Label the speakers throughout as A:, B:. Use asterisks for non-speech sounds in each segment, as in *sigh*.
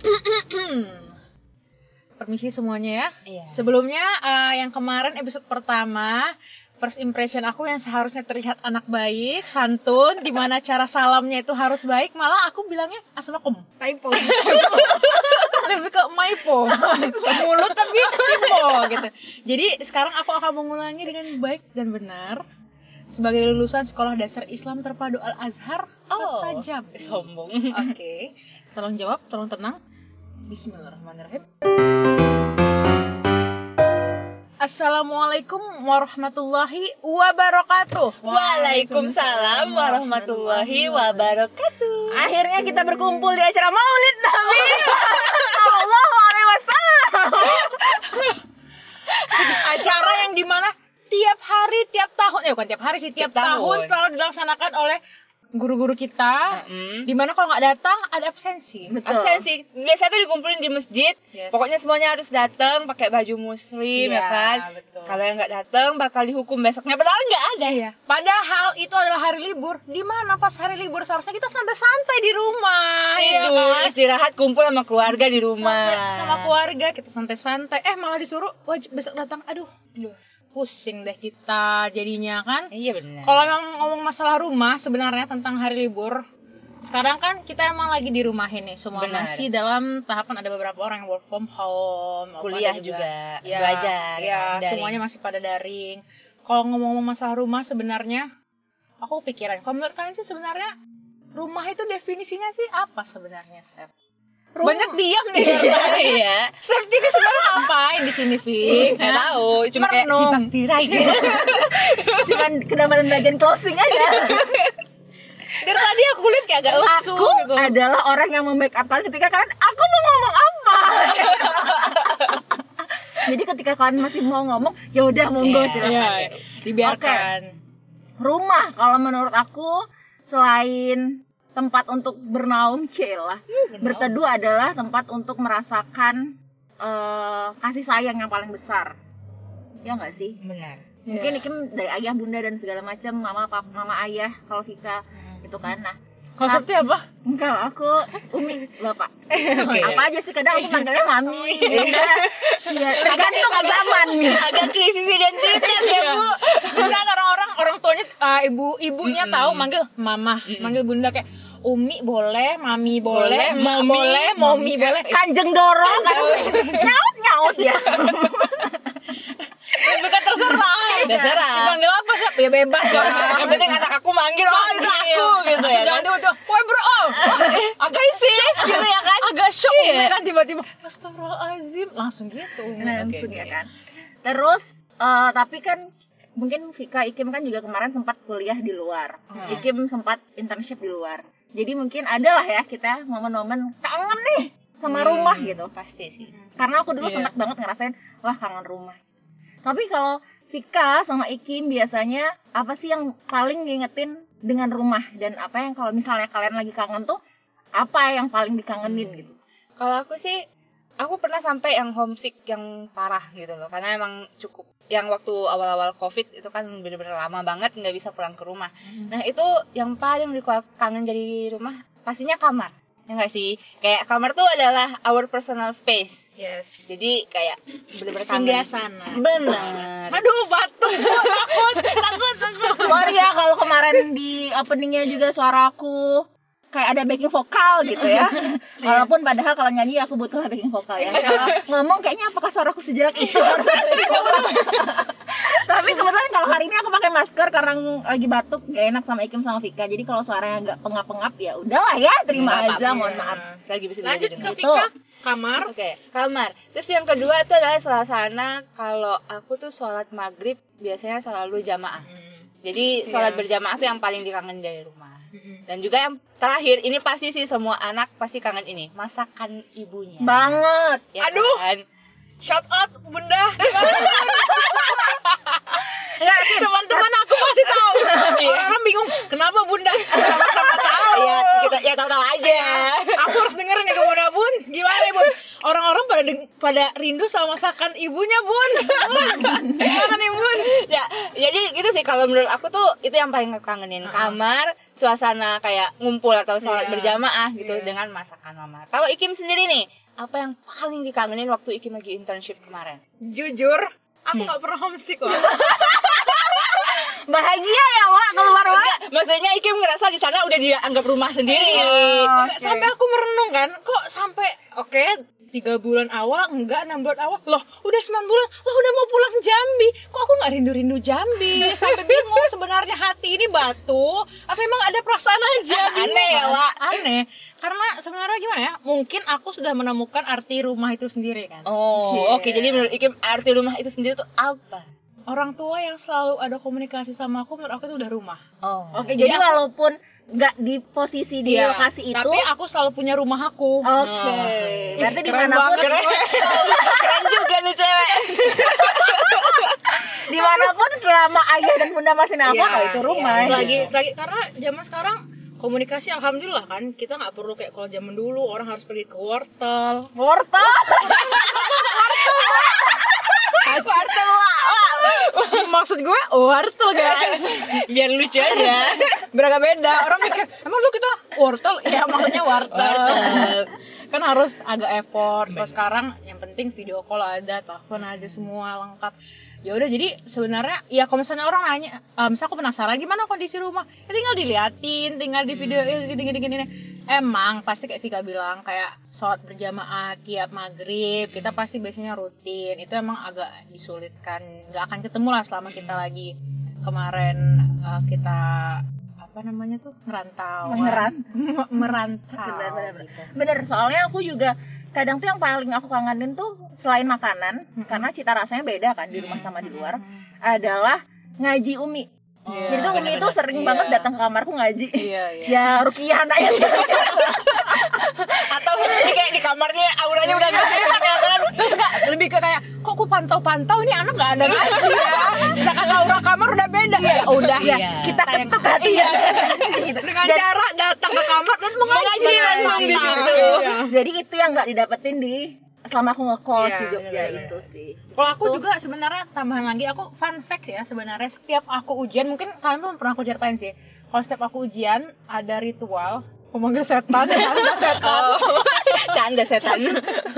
A: *clears throat* Permisi semuanya ya.
B: Iya.
A: Sebelumnya eh, yang kemarin episode pertama first impression aku yang seharusnya terlihat anak baik, santun, di mana cara salamnya itu harus baik, malah aku bilangnya asmakum.
B: Typo. *laughs*
A: Lebih ke maipo. Mulut tapi tipo gitu. Jadi sekarang aku akan mengulangi dengan baik dan benar. Sebagai lulusan Sekolah Dasar Islam Terpadu Al Azhar,
B: Oh.
A: Jam.
B: Sombong.
A: Oke, tolong jawab, tolong tenang. Bismillahirrahmanirrahim. Assalamualaikum warahmatullahi wabarakatuh.
B: Waalaikumsalam warahmatullahi wabarakatuh.
C: Akhirnya kita berkumpul di acara Maulid Nabi *laughs* Sallallahu alaihi wasallam.
A: Acara yang di mana tiap hari, tiap tahun, eh bukan tiap hari sih, tiap,
B: Tiap
A: tahun.
B: tahun.
A: selalu dilaksanakan oleh guru-guru kita.
B: Mm-mm.
A: Di mana kalau nggak datang ada absensi.
C: Betul.
B: Absensi biasanya tuh dikumpulin di masjid.
A: Yes.
B: Pokoknya semuanya harus datang pakai baju muslim
A: Iya,
B: ya kan.
A: betul.
B: Kalau yang nggak datang bakal dihukum besoknya padahal nggak ada.
A: Iya. Padahal itu adalah hari libur. Di mana pas hari libur seharusnya kita santai-santai di rumah, ya
B: Tidur,
A: kan?
B: istirahat, kumpul sama keluarga di
A: Santai
B: rumah.
A: sama keluarga kita santai-santai. Eh malah disuruh wajib besok datang. Aduh, aduh, pusing deh kita jadinya kan.
B: Iya benar.
A: Kalau memang ngomong masalah rumah sebenarnya tentang hari libur, sekarang kan kita emang lagi di rumah ini semua
B: Benar.
A: masih dalam tahapan ada beberapa orang yang work from home,
B: Kuliah
A: ada
B: juga,
A: ya,
B: belajar,
A: ya,
B: kan, daring.
A: semuanya masih pada daring. Kalau ngomong-ngomong masalah rumah sebenarnya, aku pikiran, kalau menurut kalian sih sebenarnya rumah itu definisinya sih apa sebenarnya, Sep? Banyak diam nih.
B: Iya. *laughs*
A: Safety ini sebenarnya ngapain di sini, Fik?
B: Nggak
A: Hah?
B: tahu, cuma kayak sipak tirai gitu. *laughs*
C: Cuman kedapatan bagian closing aja.
A: Dari tadi aku lihat kayak agak lesu
C: Aku
A: gitu.
C: adalah orang yang membackup kalian ketika kalian aku mau ngomong apa. *laughs* Jadi ketika kalian masih mau ngomong, ya udah monggo
B: Iya.
C: silakan.
A: Iya, dibiarkan.
C: Rumah kalau menurut aku selain tempat untuk bernaung celah, berteduh adalah tempat untuk merasakan eh, kasih sayang yang paling besar. Ya nggak sih?
B: Benar.
C: mungkin
A: Iya.
C: Ikim dari ayah bunda dan segala macam mama papa mama ayah kalau Vika itu kan nah
A: Seperti apa?
C: enggak aku umi bapak *laughs*
B: Oke.
C: apa aja sih kadang aku panggilnya mami. Bunda *laughs* ya tergantung zaman.
B: Agak krisis identitas ya, Bu.
A: Bisa orang-orang orang tuanya uh, ibu ibunya tahu manggil mama, manggil bunda kayak Umi boleh, mami boleh,
B: Boleh, mami,
A: boleh, momi boleh.
C: kanjeng dorong. Kan *laughs* nyaut nyaut. Ya
A: Bukan terserah.
B: Terserah.
A: Dipanggil apa sih? Ya bebas lah.
B: Yang penting anak aku manggil, oh itu aku gitu ya.
A: Jangan
B: kan?
A: tiba-tiba, woi bro, oh, *laughs* agak
B: Sis gitu ya kan.
A: agak shock
B: Iya.
A: Umi kan tiba-tiba. Astagfirullahaladzim, langsung gitu.
C: Langsung ya kan terus eh, tapi kan mungkin Vika Ikim kan juga kemarin sempat kuliah di luar Ikim sempat internship di luar jadi mungkin ada lah ya kita momen-momen kangen nih sama rumah gitu
B: Pasti sih.
C: karena aku dulu
A: Iya.
C: sempat banget ngerasain wah kangen rumah tapi kalau Vika sama Ikim biasanya apa sih yang paling ngingetin dengan rumah dan apa yang kalau misalnya kalian lagi kangen tuh apa yang paling dikangenin gitu
B: Kalau aku sih, aku pernah sampai yang homesick yang parah gitu loh. Karena emang cukup yang waktu awal-awal covid itu kan bener-bener lama banget nggak bisa pulang ke rumah. Nah itu yang paling diku- kangen dari rumah pastinya kamar. Ya nggak sih? Kayak kamar tuh adalah our personal space.
A: Yes.
B: Jadi kayak bener-bener
A: Singgah sana.
B: Bener.
A: Aduh, batuk. takut, takut, takut.
C: sorry ya kalau kemarin di openingnya juga suaraku kayak ada backing vokal gitu ya *laughs* walaupun padahal kalau nyanyi aku butuh backing vokal ya kalau ngomong kayaknya apakah suaraku sejelek itu *laughs* *laughs* kebetulan kalau hari ini aku pakai masker karena lagi batuk gak enak sama Ikim sama Vika jadi kalau suaranya agak pengap-pengap ya udahlah ya terima
B: Nggak
C: aja
B: apa-apa.
C: mohon maaf
B: Lagi bisa
A: Lanjut ke Vika. Kamar.
B: Oke, kamar. Terus yang kedua itu adalah suasana kalau aku tuh sholat maghrib biasanya selalu jamaah. Jadi sholat berjamaah tuh yang paling dikangen dari rumah. Dan juga yang terakhir ini pasti sih semua anak pasti kangen ini masakan ibunya.
C: banget
B: Ya
A: Aduh.
B: kan?
A: Shout out Bunda. *laughs* Enggak, teman-teman aku pasti tahu. *laughs* Orang-orang bingung, kenapa Bunda? Sama-sama tahu.
B: Ya kita ya tahu-tahu aja.
A: Aku harus dengerin ya ke Bunda Bun. Gimana ya Bun? Orang-orang pada pada rindu sama masakan ibunya bun bun gimana nih bun
B: ya jadi gitu sih kalau menurut aku tuh itu yang paling aku kangenin kamar suasana kayak ngumpul atau sholat
A: Iya.
B: berjamaah gitu dengan masakan mama kalau Ikim sendiri nih apa yang paling dikangenin waktu Ikim lagi internship kemarin
A: jujur aku nggak pernah homesick loh *laughs*
C: bahagia ya Wak keluar Wak
B: Enggak, maksudnya Ikim ngerasa di sana udah dianggap rumah sendiri
A: Nggak, sampai aku merenung kan kok sampai oke tiga bulan awal enggak enam bulan awal loh udah sembilan bulan loh udah mau pulang Jambi kok aku nggak rindu rindu Jambi *laughs* sampai bingung sebenarnya hati ini batu atau emang ada perasaan aja Bingung
B: Aneh ya? Wak.
A: aneh karena sebenarnya gimana ya mungkin aku sudah menemukan arti rumah itu sendiri kan
B: Oh, oke. Jadi menurut Ikim arti rumah itu sendiri tuh apa?
A: Orang tua yang selalu ada komunikasi sama aku menurut aku itu udah rumah
B: Oh.
C: Oke, jadi walaupun nggak di posisi di
A: Iya,
C: lokasi itu,
A: tapi aku selalu punya rumah aku
C: oke. Berarti
A: keren
C: di mana pun,
A: banget. *laughs*
B: Keren juga nih cewek.
C: di mana pun selama ayah dan bunda masih nafkah,
A: Iya,
C: oh, itu rumah.
A: iya. selagi selagi karena zaman sekarang komunikasi alhamdulillah kan kita nggak perlu kayak kalau zaman dulu orang harus pergi ke wortel
C: Wortel. *laughs*
B: Wartel lah.
A: maksud gue wortel guys. *laughs*
B: Biar lucu aja.
A: beragam beda. Orang mikir emang lu kita wortel ya maksudnya wortel kan harus agak effort. Kalau sekarang yang penting video call ada telepon aja semua lengkap. Ya udah jadi sebenarnya ya kalau misalnya orang nanya "Ah, misal aku penasaran gimana kondisi rumah? Ya tinggal diliatin tinggal di video gini gini gini gini. Emang pasti kayak Vika bilang kayak sholat berjamaah tiap maghrib kita pasti biasanya rutin itu emang agak disulitkan nggak akan ketemu lah selama kita lagi kemarin uh, kita apa namanya tuh ngerantau
C: Mengeran. *laughs*
A: merantau
C: Bener, bener, bener.
A: gitu.
C: Bener, soalnya aku juga kadang tuh yang paling aku kangenin tuh selain makanan, karena cita rasanya beda kan di rumah sama di luar, adalah ngaji Umi.
A: Iya,
C: Jadi tuh Umi itu sering
A: Iya.
C: banget datang ke kamarku ngaji.
A: iya iya
C: Ya rukiah anaknya *laughs*
B: Atau ini kayak di kamarnya auranya udah gak enak ya kan?
A: terus nggak lebih ke kayak kok aku pantau-pantau ini anak nggak ada ngaji ya sedangkan aura kamar udah beda ya udah
C: ya,
A: iya.
C: kita
A: Tayang-
C: ketuk hati
A: iya. *laughs*
C: gitu.
A: dengan
C: Dan-
A: cara datang ke kamar dan mengaji,
B: Mengaji langsung di situ.
A: Iya.
C: Jadi itu yang nggak didapetin di selama aku ngekos
A: Iya,
C: di Jogja
A: bener-bener.
C: itu sih.
A: Kalau aku juga sebenarnya tambahan lagi aku fun fact ya sebenarnya setiap aku ujian mungkin kalian belum pernah aku ceritain sih. Kalau setiap aku ujian ada ritual memanggil setan, *laughs* ada setan.
B: Oh, *laughs* canda setan.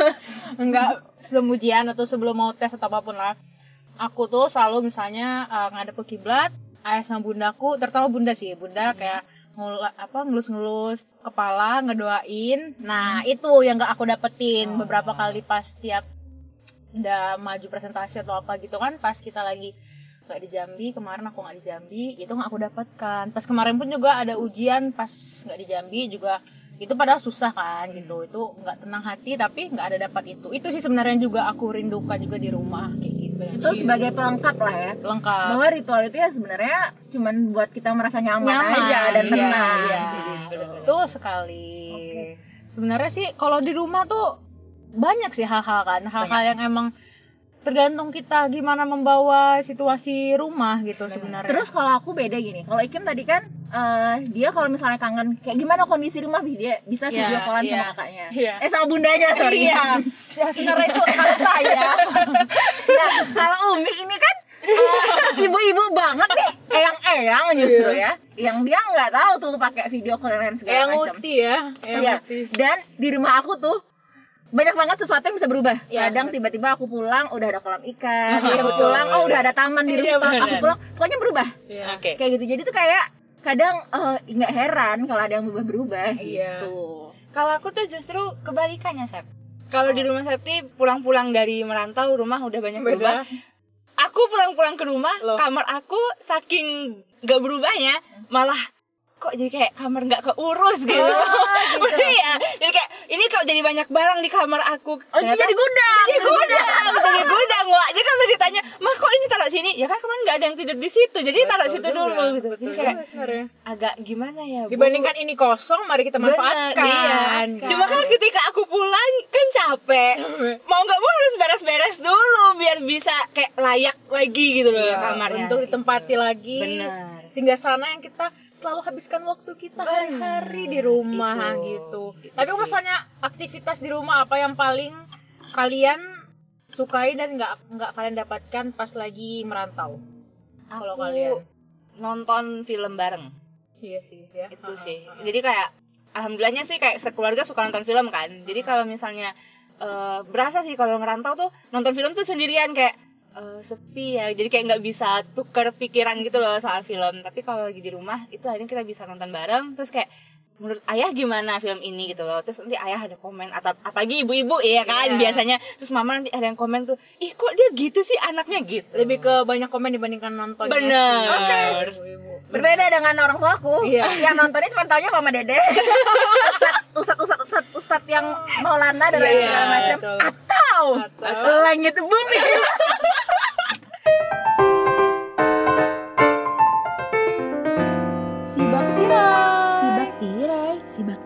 B: *laughs*
A: Enggak sebelum ujian atau sebelum mau tes atau apa pun lah. Aku tuh selalu misalnya uh, ngadep ke kiblat, ayah sama bundaku, terutama bunda sih, bunda kayak ngula, apa ngelus-ngelus kepala ngedoain. Nah, itu yang gak aku dapetin beberapa kali pas tiap udah maju presentasi atau apa gitu kan pas kita lagi nggak di Jambi kemarin aku nggak di Jambi itu nggak aku dapatkan. Pas kemarin pun juga ada ujian pas nggak di Jambi juga itu padahal susah kan gitu itu nggak tenang hati tapi nggak ada dapat itu. Itu sih sebenarnya juga aku rindukan juga di rumah kayak gitu
C: Itu sebagai pelengkap lah ya.
A: lengkap
C: Bahwa ritual itu ya sebenarnya cuman buat kita merasa nyaman,
A: nyaman
C: aja dan
A: iya,
C: tenang.
A: iya.
C: gitu.
A: betul sekali sebenarnya sih kalau di rumah tuh banyak sih hal-hal kan hal-hal yang emang tergantung kita gimana membawa situasi rumah gitu sebenarnya
C: Terus kalau aku beda gini, kalau Ikim tadi kan eh, dia kalau misalnya kangen kayak gimana kondisi rumah dia bisa
A: Iya,
C: video callan
A: iya.
C: sama kakaknya.
A: Iya.
C: Eh sama bundanya sorry.
A: iya *laughs* Se- sebenarnya itu kakak saya
C: Nah, kalau Umi ini kan eh, ibu-ibu banget nih, eyang-eyang justru ya. Yang dia nggak tahu tuh pakai video call dan segala
A: yang
C: macam.
A: uti ya yang
C: Iya.
A: uti
C: Dan di rumah aku tuh banyak banget sesuatu yang bisa berubah.
A: Iya,
C: Kadang tiba-tiba aku pulang udah ada kolam ikan, dia pulang oh udah ada taman di
A: Iya,
C: rumah, aku
B: bener.
C: pulang pokoknya berubah.
A: Iya.
B: Oke.
C: Kayak gitu. Jadi tuh kayak kadang eh, nggak heran kalau ada yang berubah-berubah
A: Iya.
C: gitu.
B: Kalau aku tuh justru kebalikannya, Sep. Kalau di rumah Septi pulang-pulang dari merantau rumah udah banyak
A: Beda.
B: berubah. Aku pulang-pulang ke rumah,
A: Loh.
B: kamar aku saking gak berubahnya malah kok jadi kayak kamar nggak keurus gitu. *laughs* Iya, jadi kayak ini kok jadi banyak barang di kamar aku.
C: Oh,
B: Ternyata-
C: jadi gudang. *laughs*
B: Jadi gudang, betul jadi gudang. Wah, kalau ditanya, "Mah kok ini taruh sini?" Ya kan kemarin nggak ada yang tidur di situ. Jadi taruh situ
A: Betul
B: dulu
A: juga,
B: gitu.
A: betul
B: Jadi kayak
A: juga sebenarnya.
B: agak gimana ya, Bu?
A: dibandingkan ini kosong mari kita
B: Bener,
A: manfaatkan
B: iya. Cuma kan ketika aku pulang kan capek. Mau nggak mau harus beres-beres dulu biar bisa kayak layak lagi gitu loh
A: Iya,
B: kamarnya.
A: untuk ditempati lagi
B: Benar.
A: sehingga sana yang kita selalu habiskan waktu kita hari-hari di rumah
B: Itu.
A: gitu.
B: Gitu
A: Tapi
B: sih.
A: misalnya aktivitas di rumah apa yang paling kalian sukai dan nggak nggak kalian dapatkan pas lagi merantau? Kalau kalian.
B: nonton film bareng.
A: Iya sih ya.
B: Itu sih. jadi kayak alhamdulillahnya sih kayak sekeluarga suka nonton film kan. Jadi kalau misalnya eh, berasa sih kalau ngerantau tuh nonton film tuh sendirian kayak eh, sepi ya. Jadi kayak nggak bisa tuker pikiran gitu loh soal film. Tapi kalau lagi di rumah itu akhirnya kita bisa nonton bareng. Terus kayak menurut ayah gimana film ini gitu loh terus nanti ayah ada komen atau apalagi ibu-ibu ya kan
A: Iya.
B: biasanya terus mama nanti ada yang komen tuh ih kok dia gitu sih anaknya gitu
A: lebih ke banyak komen dibandingkan nonton
B: Bener.
C: Berbeda dengan orang tuaku
A: Iya.
C: yang nontonnya cuma taunya mama dede. *laughs* Ustad ustad ustad ustad yang Maulana dan lain
A: Iya,
C: macam.
A: betul.
C: Atau
A: Atau-
C: langit bumi. *laughs*
B: si bak